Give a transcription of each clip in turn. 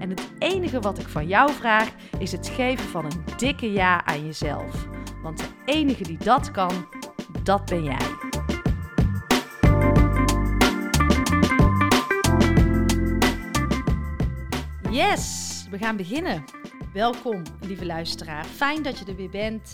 En het enige wat ik van jou vraag is het geven van een dikke ja aan jezelf. Want de enige die dat kan, dat ben jij. Yes, we gaan beginnen. Welkom, lieve luisteraar. Fijn dat je er weer bent.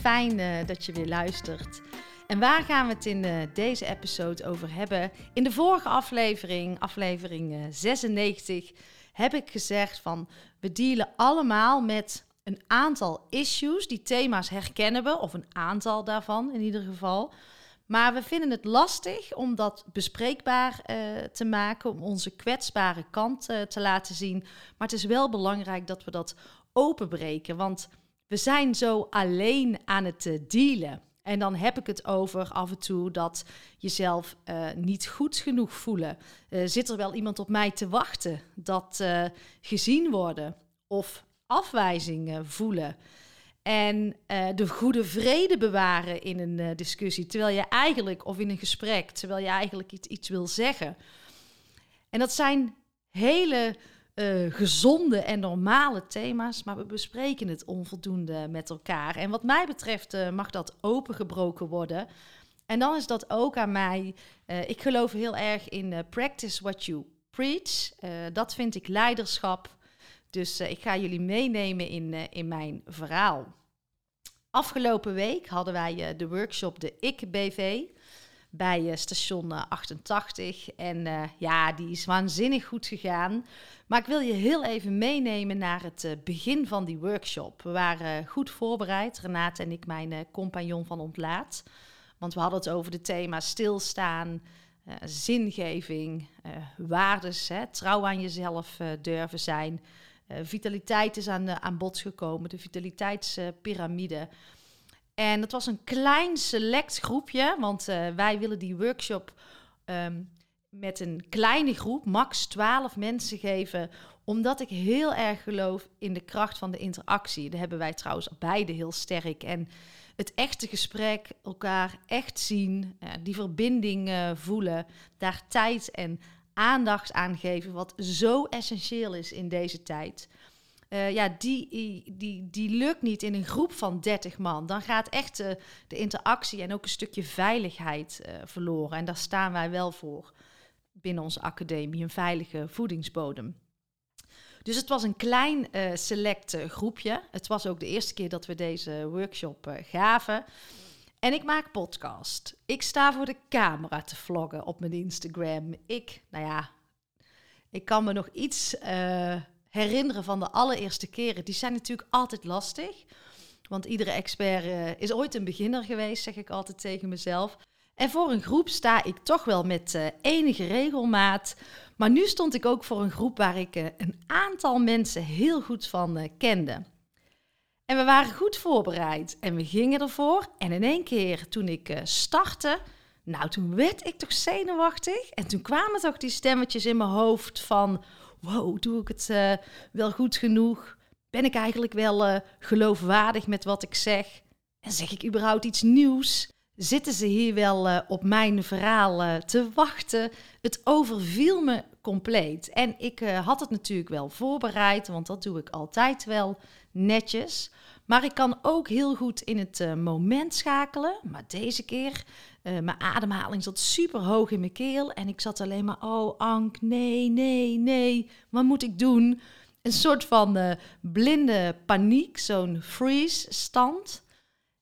Fijn uh, dat je weer luistert. En waar gaan we het in uh, deze episode over hebben? In de vorige aflevering, aflevering uh, 96, heb ik gezegd van we dealen allemaal met een aantal issues. Die thema's herkennen we, of een aantal daarvan in ieder geval. Maar we vinden het lastig om dat bespreekbaar uh, te maken, om onze kwetsbare kant uh, te laten zien. Maar het is wel belangrijk dat we dat openbreken, want we zijn zo alleen aan het uh, dealen. En dan heb ik het over af en toe dat jezelf uh, niet goed genoeg voelen. Uh, zit er wel iemand op mij te wachten? Dat uh, gezien worden of afwijzing voelen. En de goede vrede bewaren in een discussie, terwijl je eigenlijk, of in een gesprek, terwijl je eigenlijk iets, iets wil zeggen. En dat zijn hele uh, gezonde en normale thema's, maar we bespreken het onvoldoende met elkaar. En wat mij betreft uh, mag dat opengebroken worden. En dan is dat ook aan mij. Uh, ik geloof heel erg in practice what you preach. dat vind ik leiderschap. Dus ik ga jullie meenemen in, in mijn verhaal. Afgelopen week hadden wij de workshop de Ik BV bij station 88. En uh, ja, die is waanzinnig goed gegaan. Maar ik wil je heel even meenemen naar het uh, begin van die workshop. We waren goed voorbereid, Renate en ik, mijn uh, compagnon van Ontlaat. Want we hadden het over de thema stilstaan, zingeving, waardes, hè, trouw aan jezelf durven zijn. vitaliteit is aan, aan bod gekomen, de vitaliteitspyramide. En dat was een klein select groepje, want uh, wij willen die workshop um, met een kleine groep, max 12 mensen geven, omdat ik heel erg geloof in de kracht van de interactie. Daar hebben wij trouwens beide heel sterk. En het echte gesprek, elkaar echt zien, uh, die verbinding uh, voelen, daar tijd en aandacht aan geven, wat zo essentieel is in deze tijd. Uh, ja, die, die, die lukt niet in een groep van 30 man. Dan gaat echt de interactie en ook een stukje veiligheid uh, verloren. En daar staan wij wel voor binnen onze academie, een veilige voedingsbodem. Dus het was een klein select groepje. Het was ook de eerste keer dat we deze workshop gaven. En ik maak podcast. Ik sta voor de camera te vloggen op mijn Instagram. Ik, nou ja, ik kan me nog iets herinneren van de allereerste keren, die zijn natuurlijk altijd lastig. Want iedere expert uh, is ooit een beginner geweest, zeg ik altijd tegen mezelf. En voor een groep sta ik toch wel met uh, enige regelmaat. Maar nu stond ik ook voor een groep waar ik uh, een aantal mensen heel goed van kende. En we waren goed voorbereid en we gingen ervoor. En in één keer toen ik startte, nou toen werd ik toch zenuwachtig. En toen kwamen toch die stemmetjes in mijn hoofd van wow, doe ik het uh, wel goed genoeg? Ben ik eigenlijk wel uh, geloofwaardig met wat ik zeg? En zeg ik überhaupt iets nieuws? Zitten ze hier wel uh, op mijn verhaal te wachten? Het overviel me compleet. En ik had het natuurlijk wel voorbereid, want dat doe ik altijd wel netjes. Maar ik kan ook heel goed in het moment schakelen. Maar deze keer, uh, mijn ademhaling zat super hoog in mijn keel. En ik zat alleen maar, oh Ank, nee, nee, nee. Wat moet ik doen? Een soort van uh, blinde paniek, zo'n freeze-stand.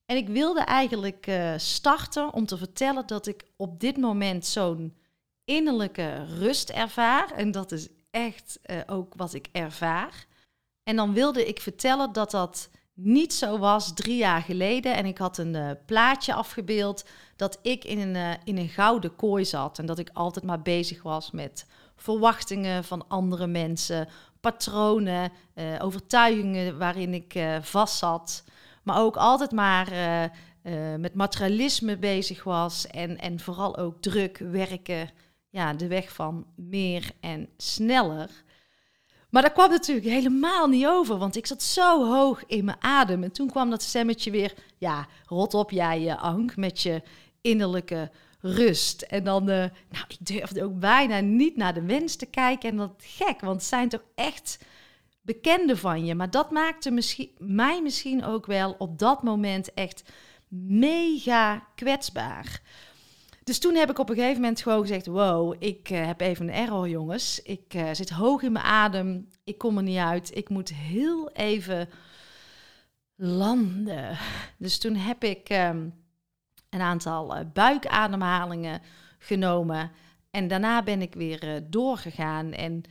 En ik wilde eigenlijk uh, starten om te vertellen dat ik op dit moment zo'n innerlijke rust ervaar. En dat is echt ook wat ik ervaar. En dan wilde ik vertellen dat dat niet zo was drie jaar geleden. En ik had een uh, plaatje afgebeeld dat ik in een, uh, in een gouden kooi zat. En dat ik altijd maar bezig was met verwachtingen van andere mensen, patronen, uh, overtuigingen waarin ik vast zat. Maar ook altijd maar met materialisme bezig was. En, en vooral ook druk werken. Ja, de weg van meer en sneller. Maar dat kwam natuurlijk helemaal niet over, want ik zat zo hoog in mijn adem. En toen kwam dat stemmetje weer, ja, rot op jij, je Ank, met je innerlijke rust. En dan, uh, nou, ik durfde ook bijna niet naar de wens te kijken. En dat gek, want het zijn toch echt bekenden van je. Maar dat maakte misschien, mij misschien ook wel op dat moment echt mega kwetsbaar. Dus toen heb ik op een gegeven moment gewoon gezegd: Wow, ik uh, heb even een error, jongens. Ik uh, zit hoog in mijn adem. Ik kom er niet uit. Ik moet heel even landen. Dus toen heb ik um, een aantal uh, buikademhalingen genomen. En daarna ben ik weer doorgegaan. En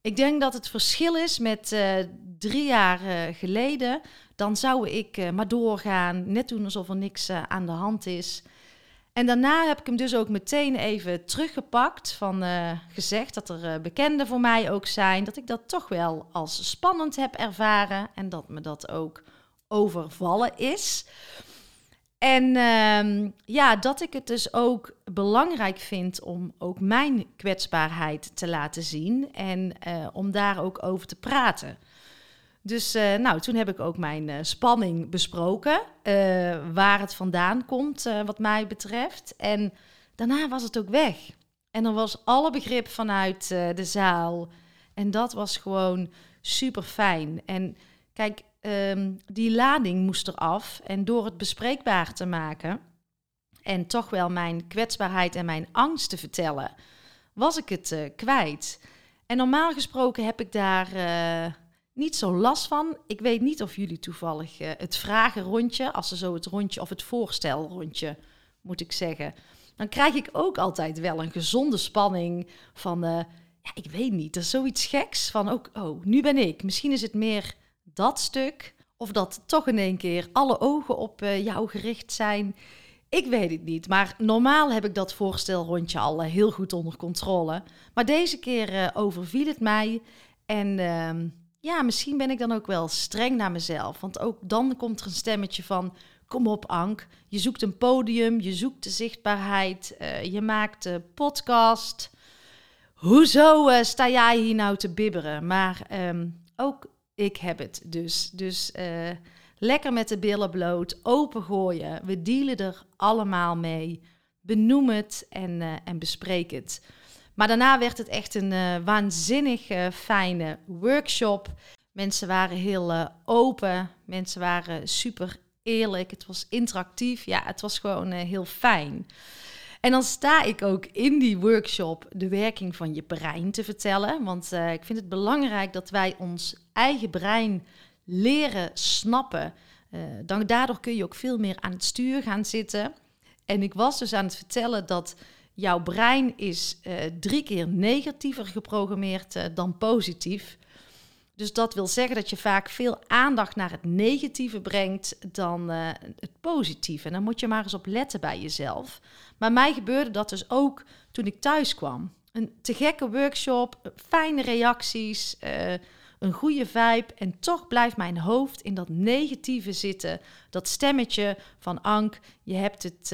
ik denk dat het verschil is met drie jaar geleden. Dan zou ik maar doorgaan, net doen alsof er niks aan de hand is. En daarna heb ik hem dus ook meteen even teruggepakt. Van uh, gezegd dat er uh, bekenden voor mij ook zijn. Dat ik dat toch wel als spannend heb ervaren. En dat me dat ook overvallen is. En uh, ja, dat ik het dus ook belangrijk vind om ook mijn kwetsbaarheid te laten zien. En uh, om daar ook over te praten. Dus uh, nou, toen heb ik ook mijn uh, spanning besproken, uh, waar het vandaan komt, wat mij betreft. En daarna was het ook weg. En er was alle begrip vanuit de zaal. En dat was gewoon super fijn. En kijk, um, die lading moest eraf. En door het bespreekbaar te maken en toch wel mijn kwetsbaarheid en mijn angst te vertellen, was ik het kwijt. En normaal gesproken heb ik daar niet zo last van. Ik weet niet of jullie toevallig uh, het vragenrondje, als ze zo het rondje of het voorstelrondje, moet ik zeggen. Dan krijg ik ook altijd wel een gezonde spanning van, uh, ja, ik weet niet, dat is zoiets geks van, ook, oh, nu ben ik. Misschien is het meer dat stuk, of dat toch in één keer alle ogen op uh, jou gericht zijn. Ik weet het niet, maar normaal heb ik dat voorstelrondje al heel goed onder controle. Maar deze keer overviel het mij en ehm, ja, misschien ben ik dan ook wel streng naar mezelf. Want ook dan komt er een stemmetje van: kom op, Ank. Je zoekt een podium, je zoekt de zichtbaarheid, uh, je maakt de podcast. Hoezo uh, sta jij hier nou te bibberen? Maar um, ook ik heb het dus. Dus uh, lekker met de billen bloot, opengooien. We dealen er allemaal mee. Benoem het en, en bespreek het. Maar daarna werd het echt een uh, waanzinnig uh, fijne workshop. Mensen waren heel uh, open, mensen waren super eerlijk, het was interactief. Ja, het was gewoon heel fijn. En dan sta ik ook in die workshop de werking van je brein te vertellen. Want ik vind het belangrijk dat wij ons eigen brein leren snappen. dan, daardoor kun je ook veel meer aan het stuur gaan zitten. En ik was dus aan het vertellen dat Jouw brein is uh, drie keer negatiever geprogrammeerd uh, dan positief. Dus dat wil zeggen dat je vaak veel aandacht naar het negatieve brengt dan uh, het positieve. En dan moet je maar eens op letten bij jezelf. Maar mij gebeurde dat dus ook toen ik thuis kwam. Een te gekke workshop, fijne reacties, een goede vibe. En toch blijft mijn hoofd in dat negatieve zitten. Dat stemmetje van Ank, je hebt het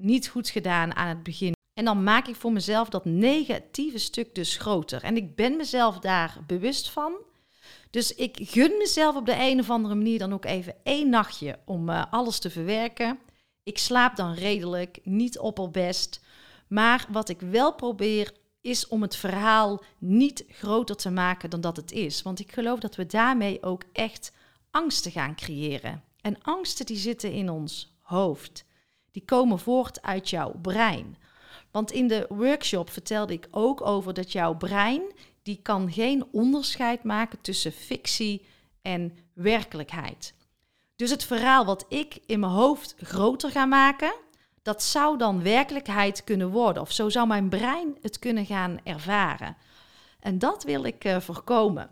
niet goed gedaan aan het begin. En dan maak ik voor mezelf dat negatieve stuk dus groter. En ik ben mezelf daar bewust van. Dus ik gun mezelf op de een of andere manier dan ook even één nachtje om uh, alles te verwerken. Ik slaap dan redelijk, niet opperbest. Maar wat ik wel probeer is om het verhaal niet groter te maken dan dat het is. Want ik geloof dat we daarmee ook echt angsten gaan creëren. En angsten die zitten in ons hoofd die komen voort uit jouw brein. Want in de workshop vertelde ik ook over dat jouw brein, die kan geen onderscheid maken tussen fictie en werkelijkheid. Dus het verhaal wat ik in mijn hoofd groter ga maken, dat zou dan werkelijkheid kunnen worden. Of zo zou mijn brein het kunnen gaan ervaren. En dat wil ik uh, voorkomen.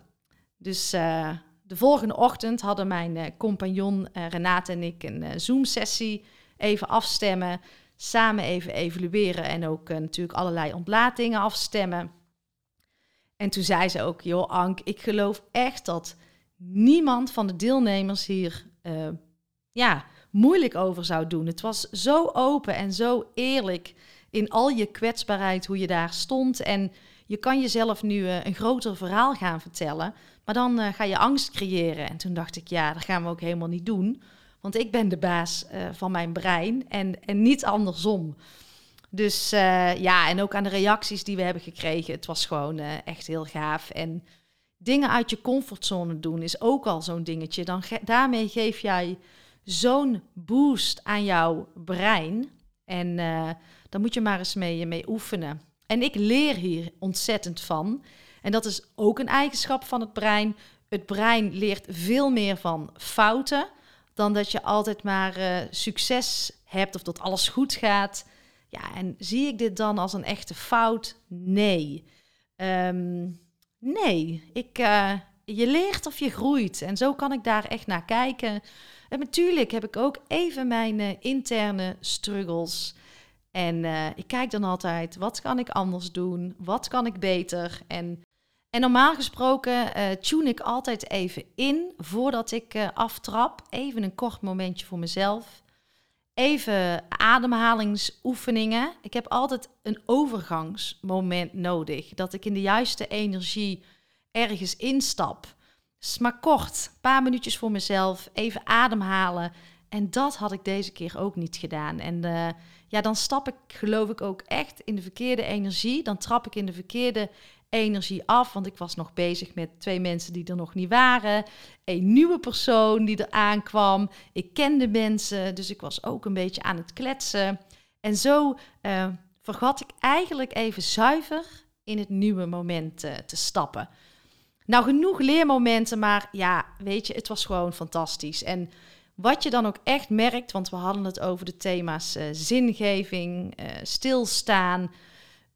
Dus uh, de volgende ochtend hadden mijn uh, compagnon Renate en ik een Zoom-sessie. Even afstemmen, samen even evalueren en ook natuurlijk allerlei ontlatingen afstemmen. En toen zei ze ook, joh Ank, ik geloof echt dat niemand van de deelnemers hier ja, moeilijk over zou doen. Het was zo open en zo eerlijk in al je kwetsbaarheid hoe je daar stond. En je kan jezelf nu uh, een groter verhaal gaan vertellen, maar dan ga je angst creëren. En toen dacht ik, ja, dat gaan we ook helemaal niet doen. Want ik ben de baas uh, van mijn brein en, en niet andersom. Dus ja, en ook aan de reacties die we hebben gekregen. Het was gewoon echt heel gaaf. En dingen uit je comfortzone doen is ook al zo'n dingetje. Dan daarmee geef jij zo'n boost aan jouw brein. En daar moet je maar eens mee, mee oefenen. En ik leer hier ontzettend van. En dat is ook een eigenschap van het brein. Het brein leert veel meer van fouten dan dat je altijd maar uh, succes hebt of dat alles goed gaat. Ja, en zie ik dit dan als een echte fout? Nee. Um, nee, ik, uh, je leert of je groeit. En zo kan ik daar echt naar kijken. En natuurlijk heb ik ook even mijn uh, interne struggles. En ik kijk dan altijd, wat kan ik anders doen? Wat kan ik beter? En, en normaal gesproken uh, tune ik altijd even in voordat ik uh, aftrap. Even een kort momentje voor mezelf. Even ademhalingsoefeningen. Ik heb altijd een overgangsmoment nodig. Dat ik in de juiste energie ergens instap. Dus maar kort, een paar minuutjes voor mezelf, even ademhalen. En dat had ik deze keer ook niet gedaan. En uh, ja, dan stap ik geloof ik ook echt in de verkeerde energie. Dan trap ik in de verkeerde energie af, want ik was nog bezig met twee mensen die er nog niet waren. Een nieuwe persoon die er aankwam. Ik kende mensen, dus ik was ook een beetje aan het kletsen. En zo uh, vergat ik eigenlijk even zuiver in het nieuwe moment uh, te stappen. Nou, genoeg leermomenten, maar ja, weet je, het was gewoon fantastisch. En wat je dan ook echt merkt, want we hadden het over de thema's uh, zingeving, stilstaan,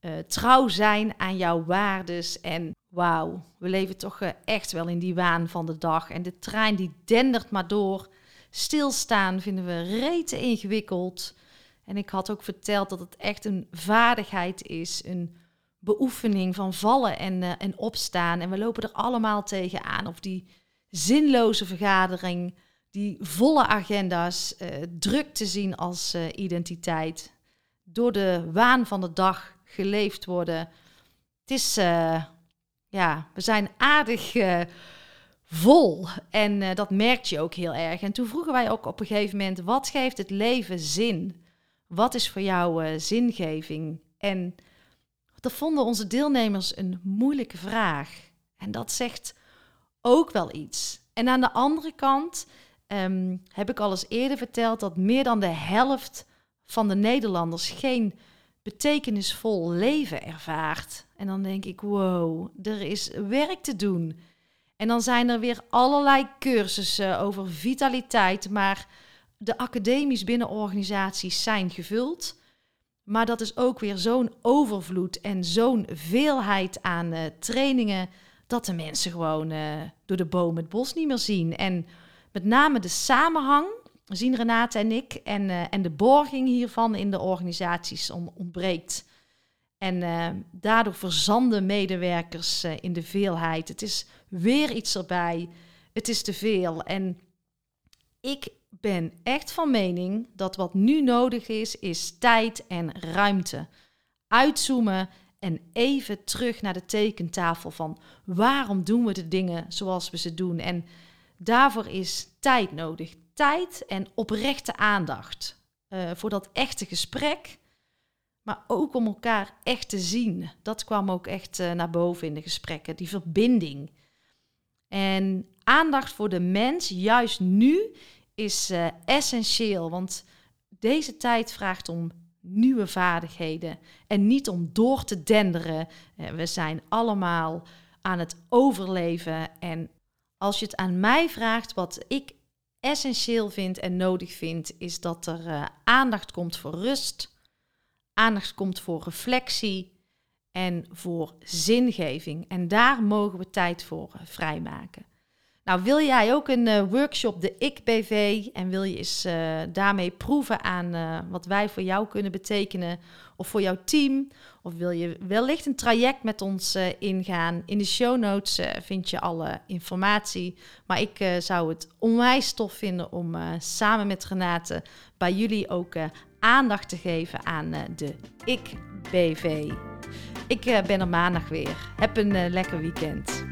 uh, trouw zijn aan jouw waardes. En wauw, we leven toch echt wel in die waan van de dag. En de trein die dendert maar door. Stilstaan vinden we rete ingewikkeld. En ik had ook verteld dat het echt een vaardigheid is, een beoefening van vallen en, en opstaan. En we lopen er allemaal tegenaan. Of die zinloze vergadering die volle agenda's druk te zien als identiteit. Door de waan van de dag geleefd worden. Het is, uh, ja, we zijn aardig vol. En dat merkt je ook heel erg. En toen vroegen wij ook op een gegeven moment: wat geeft het leven zin? Wat is voor jou zingeving? En dat vonden onze deelnemers een moeilijke vraag. En dat zegt ook wel iets. En aan de andere kant um, heb ik al eens eerder verteld dat meer dan de helft van de Nederlanders geen betekenisvol leven ervaart. En dan denk ik, wow, er is werk te doen. En dan zijn er weer allerlei cursussen over vitaliteit, maar de academisch binnen organisaties zijn gevuld. Maar dat is ook weer zo'n overvloed en zo'n veelheid aan uh, trainingen dat de mensen gewoon uh, door de boom het bos niet meer zien. En met name de samenhang zien Renate en ik en, uh, en de borging hiervan in de organisaties ontbreekt. En uh, daardoor verzanden medewerkers uh, in de veelheid. Het is weer iets erbij. Het is te veel. En ik ben echt van mening dat wat nu nodig is, is tijd en ruimte. Uitzoomen en even terug naar de tekentafel van waarom doen we de dingen zoals we ze doen. En Daarvoor is tijd nodig. Tijd en oprechte aandacht. Uh, voor dat echte gesprek. Maar ook om elkaar echt te zien. Dat kwam ook echt uh, naar boven in de gesprekken. Die verbinding. En aandacht voor de mens, juist nu, is uh, essentieel. Want deze tijd vraagt om nieuwe vaardigheden. En niet om door te denderen. we zijn allemaal aan het overleven. En als je het aan mij vraagt wat ik essentieel vind en nodig vind, is dat er uh, aandacht komt voor rust, aandacht komt voor reflectie en voor zingeving. En daar mogen we tijd voor uh, vrijmaken. Nou, wil jij ook een uh, workshop, de Ik-BV, en wil je eens uh, daarmee proeven aan uh, wat wij voor jou kunnen betekenen of voor jouw team? Of wil je wellicht een traject met ons ingaan? In de show notes vind je alle informatie. Maar ik zou het onwijs tof vinden om samen met Renate bij jullie ook aandacht te geven aan de Ik-BV. Ik ben er maandag weer. Heb een lekker weekend.